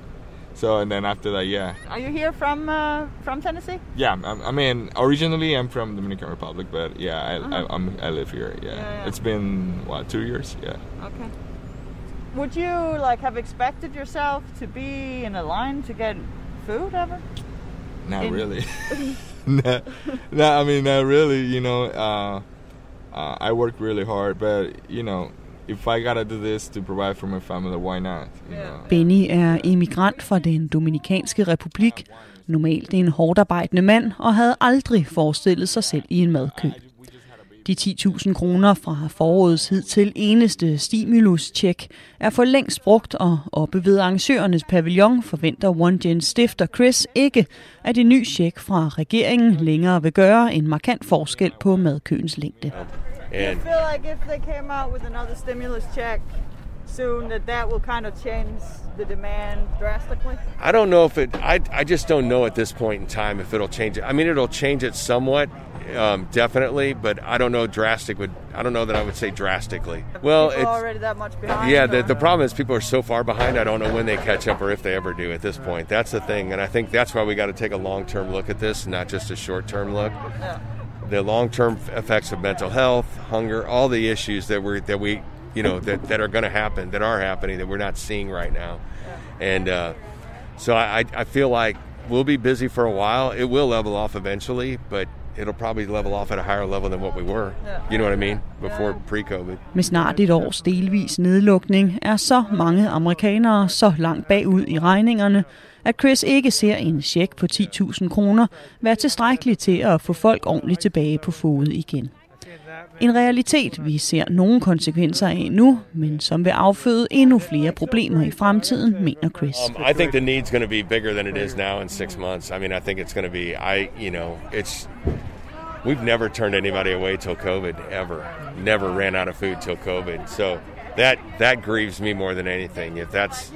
So and then after that, yeah, Are you here from uh, from Tennessee? yeah. I, I mean, originally I'm from Dominican Republic, but yeah, I, Uh-huh. I, I'm I live here. Yeah. yeah. it's been what two years? Yeah. Okay. Would you like have expected yourself to be in a line to get food ever? Not In- really. no, no, I mean, not really. You know, uh, uh, I work really hard, but you know, if I gotta do this to provide for my family, why not? You know. Benny er emigrant fra den Dominikanske Republik, normalt en hårdt arbejdende mand, og havde aldrig forestillet sig selv i en madkø. De 10.000 kroner fra forårets hidtil eneste stimulus-tjek er for længst brugt, og oppe ved arrangørernes pavillon forventer OneGen stifter Chris ikke, at en ny tjek fra regeringen længere vil gøre en markant forskel på madkøens længde. Do you feel like if they came out with another stimulus check soon, that that will kind of change the demand drastically? I don't know if it. I I just don't know at this point in time if it'll change it. I mean, it'll change it somewhat, um, definitely, but I don't know drastic. Would I don't know that I would say drastically. Well, People it's already that much behind. Yeah, the, the problem is people are so far behind. I don't know when they catch up or if they ever do at this point. That's the thing, and I think that's why we got to take a long term look at this, not just a short term look. Yeah. The long term effects of mental health, hunger, all the issues that we that we you know that, that are going to happen, that are happening, that we're not seeing right now, and uh, so I, I I feel like we'll be busy for a while. It will level off eventually, but it'll probably level off at a higher level than what we were. You know what I mean? Before pre-COVID. Med snart et års delvis nedlukning er så mange amerikanere så langt bagud i regningerne, at Chris ikke ser en check på 10.000 kroner være tilstrækkelig til at få folk ordentligt tilbage på fod igen. En realitet, vi ser nogle konsekvenser af nu, men som vil afføde endnu flere problemer i fremtiden, mener Chris. Um, I think the need's going to be bigger than it is now in six months. I mean, I think it's going to be. I, you know, it's. We've never turned anybody away till COVID ever. Never ran out of food till COVID. So that that grieves me more than anything. If that's,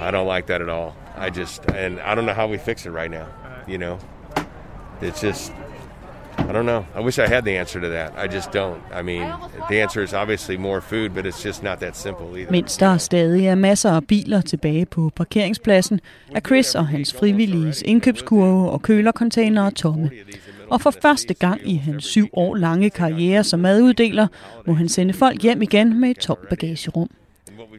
i don't like that at all. I just and I don't know how we fix it right now. You know, it's just. I don't know. I wish I had the answer to that. I just don't. I mean, the answer is obviously more food, but it's just not that simple either. Mens der stadig er masser af biler tilbage på parkeringspladsen, er Chris og hans frivilliges indkøbskurve og kølercontainere tomme. Og for første gang i hans syv år lange karriere som maduddeler, må han sende folk hjem igen med et tomt bagagerum.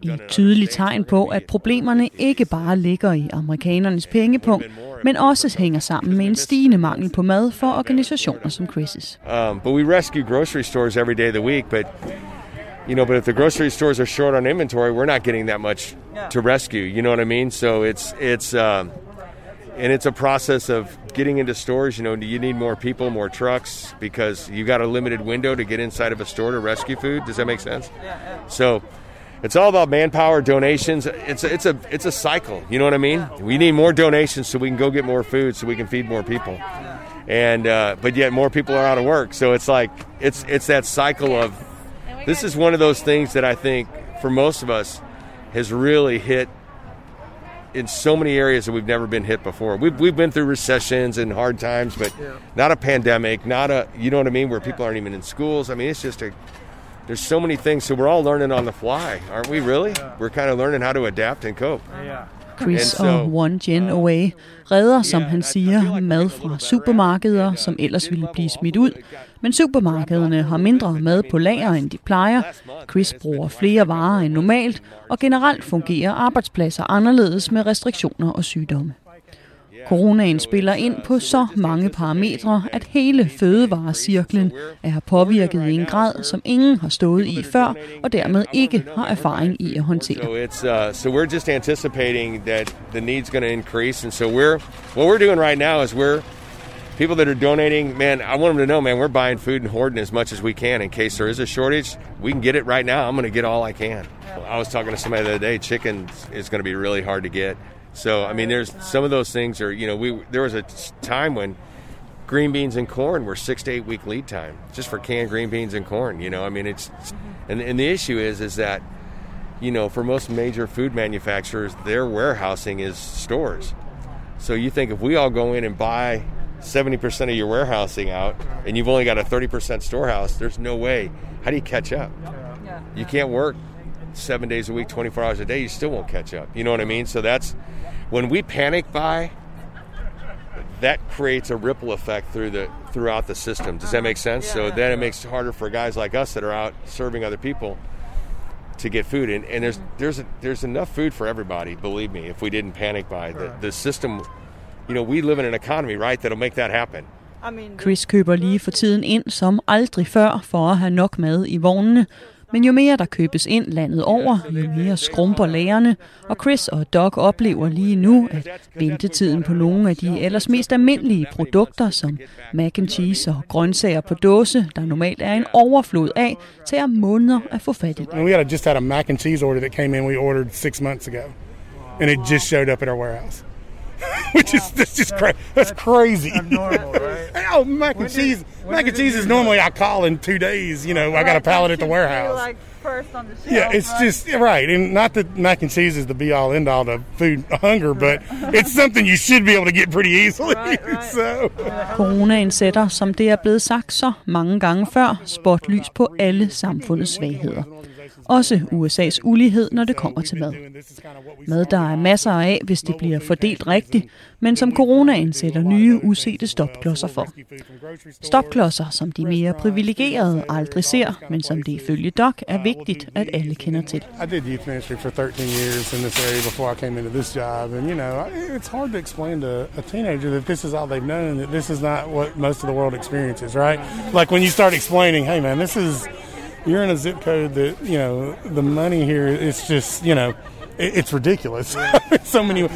Et tydeligt tegn på, at problemerne ikke bare ligger i amerikanernes pengepunkt, men også hænger sammen med en stigende mangel på mad for organisationer som Chris's. Um, but we rescue grocery stores every day of the week. But you know, but if the grocery stores are short on inventory, we're not getting that much to rescue. You know what I mean? So it's it's um, and it's a process of getting into stores. You know, do you need more people, more trucks because you got a limited window to get inside of a store to rescue food? Does that make sense? So. It's all about manpower, donations. It's a, it's a it's a cycle. You know what I mean? We need more donations so we can go get more food, so we can feed more people and uh, but yet more people are out of work. So it's like it's it's that cycle of this is one of those things that I think for most of us has really hit in so many areas that we've never been hit before. We've we've been through recessions and hard times, but not a pandemic, not a you know what I mean, where people aren't even in schools. I mean, it's just a there's so many things. So we're all learning on the fly, aren't we? Really? We're kind of learning how to adapt and cope. Chris so- og One Gen Away redder, som han siger, mad fra supermarkeder, som ellers ville blive smidt ud. Men supermarkederne har mindre mad på lager, end de plejer. Chris bruger flere varer end normalt, og generelt fungerer arbejdspladser anderledes med restriktioner og sygdomme. Coronaen spiller ind på så mange parametre, at hele fødevarecirklen er påvirket i en grad, som ingen har stået i før, og dermed ikke har erfaring i at håndtere. So it's uh, so we're just anticipating that the need's going to increase, and so we're what we're doing right now is we're people that are donating. Man, I want them to know, man, we're buying food and hoarding as much as we can in case there is a shortage. We can get it right now. I'm going to get all I can. I was talking to somebody the other day. Chicken is going to be really hard to get. So I mean, there's some of those things are you know we there was a time when green beans and corn were six to eight week lead time just for canned green beans and corn. You know, I mean it's and and the issue is is that you know for most major food manufacturers their warehousing is stores. So you think if we all go in and buy 70% of your warehousing out and you've only got a 30% storehouse, there's no way. How do you catch up? You can't work seven days a week, 24 hours a day, you still won't catch up. You know what I mean? So that's when we panic buy, that creates a ripple effect through the throughout the system. Does that make sense? so then it makes it harder for guys like us that are out serving other people to get food. And, and there's mm-hmm. there's a, there's enough food for everybody. Believe me, if we didn't panic buy, the the system, you know, we live in an economy, right, that'll make that happen. I mean Chris køber lige for tiden ind som aldrig før for at have nok mad i vognene. Men jo mere der købes ind landet over, jo mere skrumper lagerne, og Chris og Doc oplever lige nu, at ventetiden på nogle af de ellers mest almindelige produkter, som mac and cheese og grøntsager på dåse, der normalt er en overflod af, tager måneder at få fat i. And we had just had a mac and cheese order that came in we ordered six months ago, and it just showed up at our warehouse. Which is that's just cra- that's crazy. Normal, right? oh, mac and cheese. Mac and cheese is normally I call in two days. You know, I got a pallet at the warehouse. Like first on the shelf. Yeah, it's right? just right, and not that mac and cheese is the be all end all to food hunger, but it's something you should be able to get pretty easily. so, Coronaen sætter, som det er blevet sagt så mange gange før, spotlys på alle samfundets svagheder. Også USA's ulighed, når det kommer til mad. Mad, der er masser af, hvis det bliver fordelt rigtigt, men som coronaen sætter nye, usete stopklodser for. Stopklodser, som de mere privilegerede aldrig ser, men som det ifølge Doc er vigtigt, at alle kender til. I did youth ministry for 13 years in this area before I came into this job, and you know, it's hard to explain to a teenager that this is all they've known, that this is not what most of the world experiences, right? Like when you start explaining, hey man, this is you're in a zip code that you know the money here, it's just you know, it, it's ridiculous. so many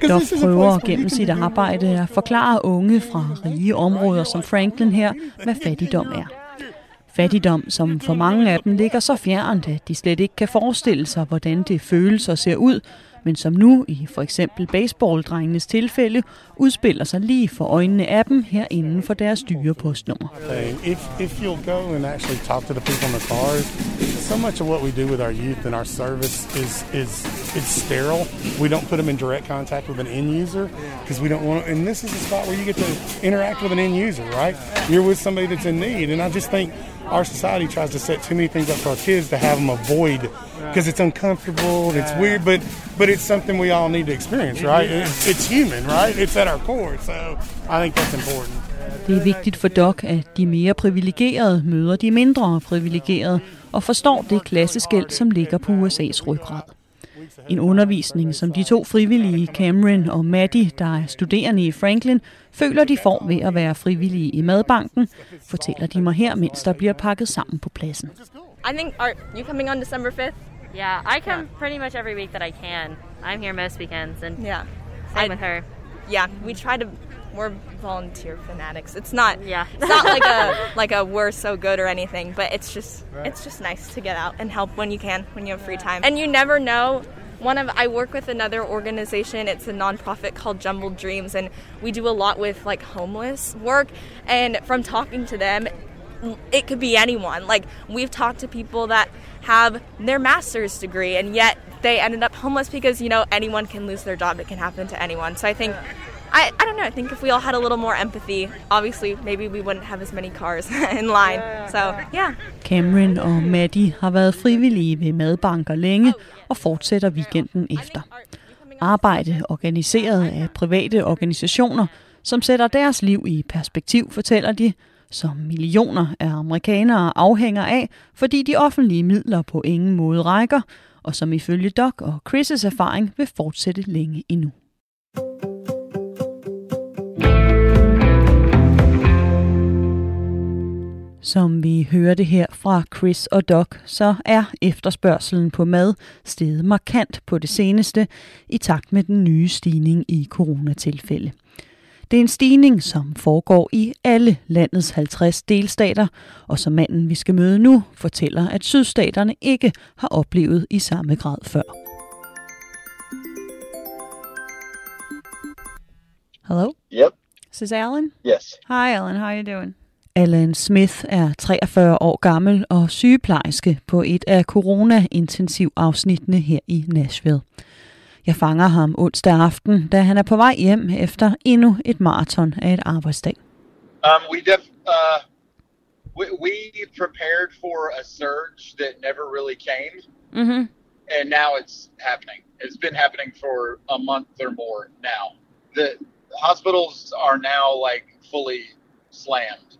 this is a prøver gennem sit arbejde at forklare unge fra rige områder som Franklin her, hvad fattigdom er. Fattigdom, som for mange af dem ligger så fjernt, at de slet ikke kan forestille sig, hvordan det føles og ser ud, men som nu, i for eksempel baseballdrengenes tilfælde, udspiller sig lige for øjnene af dem her inden for deres dyre postnummer. If if you'll go and actually talk to the people in the cars, so much of what we do with our youth and our service is is it's sterile. We don't put them in direct contact with an end user because we don't want. And this is a spot where you get to interact with an end user, right? You're with somebody that's in need, and I just think our society tries to set too many things up for our kids to have them avoid because it's uncomfortable and it's weird, but but it's something we all need to experience, right? It's, it's human, right? It's at our core, so I think that's important. Det er vigtigt for Doc, at de mere privilegerede møder de mindre privilegerede og forstår det klasseskæld, som ligger på USA's ryggrad. En undervisning, som de to frivillige, Cameron og Maddie, der er studerende i Franklin, føler de får ved at være frivillige i madbanken, fortæller de mig her, mens der bliver pakket sammen på pladsen. I think are you coming on December 5th? Yeah, I come pretty much every week that I can. I'm here most weekends, and Yeah. same I- with her. Yeah, we try to we're volunteer fanatics. It's not Yeah. it's not like a like a we're so good or anything, but it's just it's just nice to get out and help when you can, when you have free time. And you never know one of I work with another organization. It's a nonprofit called Jumbled Dreams and we do a lot with like homeless work and from talking to them it could be anyone. Like we've talked to people that have their master's degree and yet they ended up homeless because you know anyone can lose their job. It can happen to anyone. So I think I, I don't know. I think if we all had a little more empathy, obviously maybe we wouldn't have as many cars in line. So yeah. Cameron og Maddie har været frivillige ved madbanker længe og fortsætter weekenden efter. Arbejde organiseret af private organisationer, som sætter deres liv i perspektiv, fortæller de, som millioner af amerikanere afhænger af, fordi de offentlige midler på ingen måde rækker, og som ifølge Doc og Chris' erfaring vil fortsætte længe endnu. Som vi hørte her fra Chris og Doc, så er efterspørgselen på mad steget markant på det seneste i takt med den nye stigning i coronatilfælde. Det er en stigning, som foregår i alle landets 50 delstater, og som manden, vi skal møde nu, fortæller, at sydstaterne ikke har oplevet i samme grad før. Hello? Yep. This is Alan? Yes. Hi, Alan. How are you doing? Alan Smith er 43 år gammel og sygeplejerske på et af corona-intensivafsnittene her i Nashville. Jeg fanger ham onsdag aften, da han er på vej hjem efter endnu et maraton af et arbejdsdag. Um, we def, uh, we, we prepared for a surge that never really came, Mm-hmm. and now it's happening. It's been happening for a month or more now. The hospitals are now like fully slammed,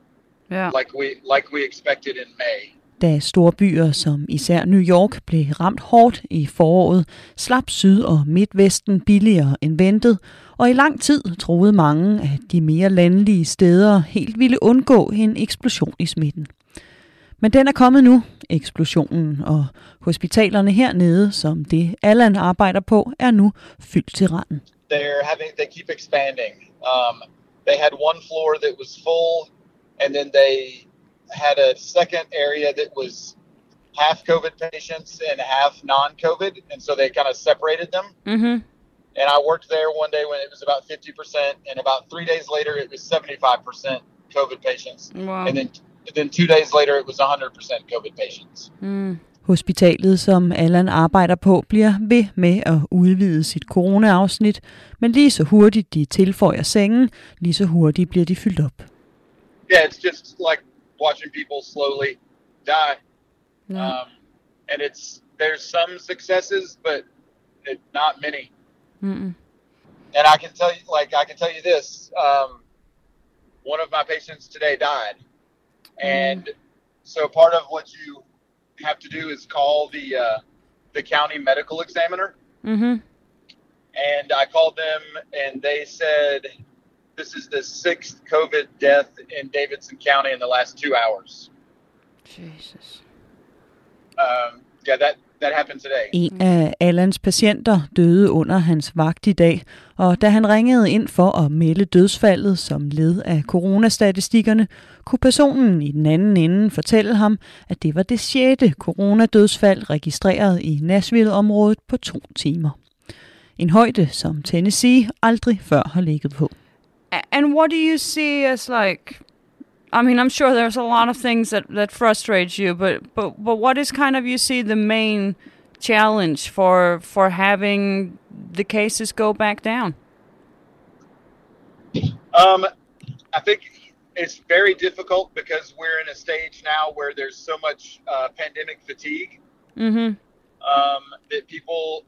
Yeah. like we like we expected in May. Da store byer som især New York blev ramt hårdt i foråret, slap Syd- og Midtvesten billigere end ventet, og i lang tid troede mange, at de mere landlige steder helt ville undgå en eksplosion i smitten. Men den er kommet nu, eksplosionen, og hospitalerne hernede, som det Allan arbejder på, er nu fyldt til randen. They're having they keep expanding. Um, they had one floor that was full, and then they had a second area that was half COVID patients and half non-COVID, and so they kind of separated them. Mm-hmm. And I worked there one day when it was about 50%, and about three days later it was 75% COVID patients, Wow. and then then two days later it was 100% COVID patients. Mm. Hospitalet, som Allan arbejder på, bliver ved med at udvide sit corona-afsnit, men lige så hurtigt de tilføjer sengen, lige så hurtigt bliver de fyldt op. Yeah, it's just like watching people slowly die. Um, and it's there's some successes, but it, not many. Mm-mm. And I can tell you, like I can tell you this: um, one of my patients today died, and so part of what you have to do is call the uh, the county medical examiner. Mm-hmm. And I called them, and they said this is the sixth COVID death in Davidson County in the last two hours. Jesus. Um, yeah, that that happened today. En af Allans patienter døde under hans vagt i dag, og da han ringede ind for at melde dødsfaldet som led af coronastatistikkerne, kunne personen i den anden ende fortælle ham, at det var det sjette coronadødsfald registreret i Nashville-området på to timer. En højde, som Tennessee aldrig før har ligget på. And what do you see as like? I mean, I'm sure there's a lot of things that that frustrates you, but but but what is kind of you see the main challenge for for having the cases go back down? Um, I think it's very difficult because we're in a stage now where there's so much uh, pandemic fatigue Mm-hmm. um, that people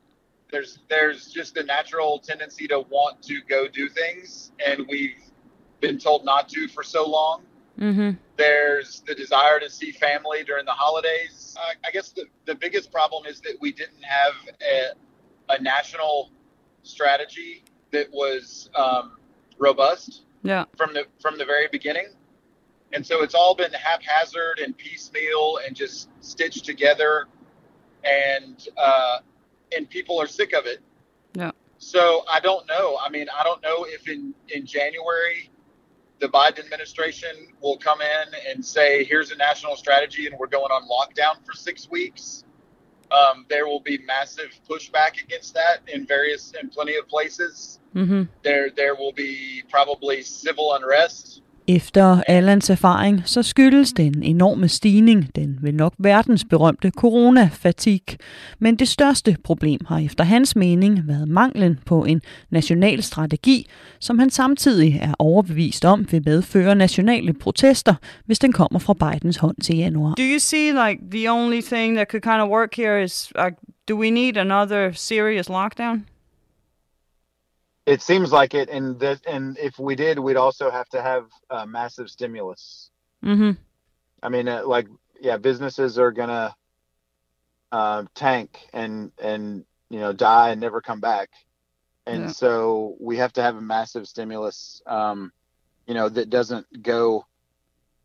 there's there's just a natural tendency to want to go do things, and we've been told not to for so long. Mm-hmm. There's the desire to see family during the holidays. I, I guess the, the biggest problem is that we didn't have a, a national strategy that was um, robust Yeah. from the from the very beginning. And so it's all been haphazard and piecemeal and just stitched together and uh, and people are sick of it. Yeah. So I don't know. I mean, I don't know if in in January the Biden administration will come in and say, "Here's a national strategy, and we're going on lockdown for six weeks." Um, there will be massive pushback against that in various in plenty of places. Mm-hmm. There there will be probably civil unrest. Efter Allans erfaring, så skyldes den enorme stigning, den vel nok verdensberømte coronafatig. Men det største problem har efter hans mening været manglen på en national strategi, som han samtidig er overbevist om vil medføre nationale protester, hvis den kommer fra Bidens hånd til januar. Do you see like the only thing that could kind of work here is like, do we need another serious lockdown? It seems like it, and that, and if we did, we'd also have to have uh, massive stimulus. Mm-hmm. I mean, uh, like, yeah, businesses are gonna uh, tank and and you know die and never come back, and Yeah. so we have to have a massive stimulus. Um, you know, that doesn't go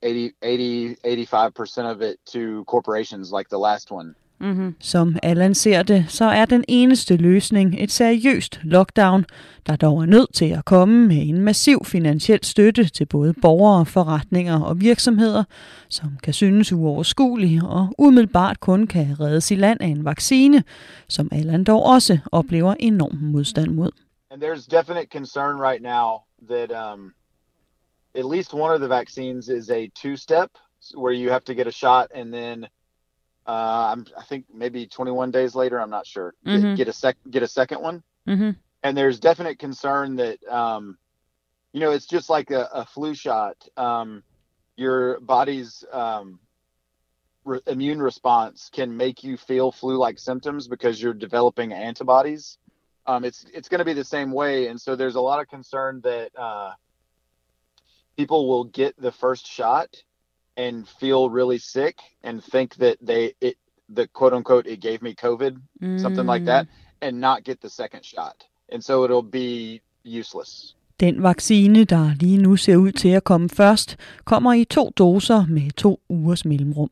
80, 80 85 percent of it to corporations like the last one. Mm-hmm. Som Allan ser det, så er den eneste løsning et seriøst lockdown, der dog er nødt til at komme med en massiv finansiel støtte til både borgere, forretninger og virksomheder, som kan synes uoverskuelig og umiddelbart kun kan reddes i land af en vaccine, som Allan dog også oplever enorm modstand mod. And there's definite concern right now that um, at least one of the vaccines is a two-step, where you have to get a shot and then uh, I'm, I think maybe 21 days later, I'm not sure, get- Mhm. get a sec get a second one. Mm-hmm. And there's definite concern that, um, you know, it's just like a, a flu shot. Um, your body's um, re- immune response can make you feel flu-like symptoms because you're developing antibodies. Um, it's it's going to be the same way, and so there's a lot of concern that uh, people will get the first shot and feel really sick and think that they it the quote unquote it gave me COVID, something like that, and not get the second shot, and so it'll be useless. Den vaccine, der lige nu ser ud til at komme først, kommer i to doser med to ugers mellemrum.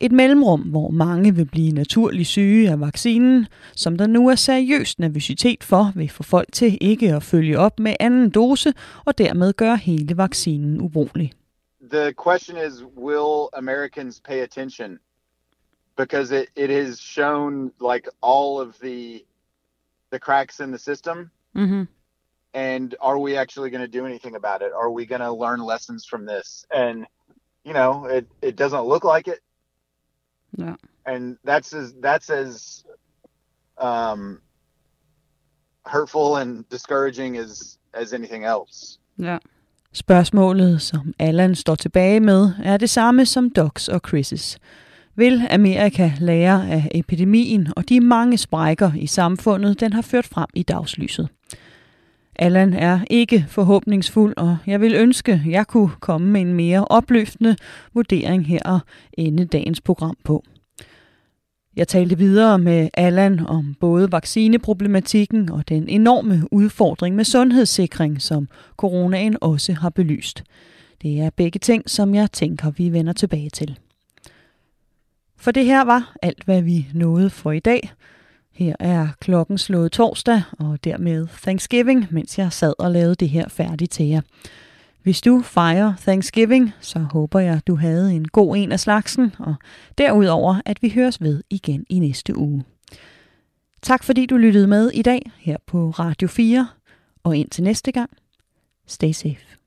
Et mellemrum, hvor mange vil blive naturligt syge af vaccinen, som der nu er seriøst nervøsitet for, vil få folk til ikke at følge op med anden dose og dermed gøre hele vaccinen ubrugelig. The question is will americans pay attention because it, it has shown like all of the the cracks in the system Mm-hmm. and are we actually going to do anything about it are we going to learn lessons from this and you know it, it doesn't look like it Ja. and that's as that's as um hurtful and discouraging as as anything else Ja. Spørgsmålet, som Allan står tilbage med, er det samme som Docs og Chris'. Vil Amerika lære af epidemien og de mange sprækker i samfundet, den har ført frem i dagslyset? Allan er ikke forhåbningsfuld, og jeg vil ønske, jeg kunne komme med en mere opløftende vurdering her og ende dagens program på. Jeg talte videre med Allan om både vaccineproblematikken og den enorme udfordring med sundhedssikring, som coronaen også har belyst. Det er begge ting, som jeg tænker, vi vender tilbage til. For det her var alt, hvad vi nåede for i dag. Her er klokken slået torsdag, og dermed Thanksgiving, mens jeg sad og lavede det her færdigt til jer. Hvis du fejrer Thanksgiving, så håber jeg, du havde en god en af slagsen, og derudover, at vi høres ved igen i næste uge. Tak fordi du lyttede med i dag her på Radio 4, og indtil næste gang, stay safe.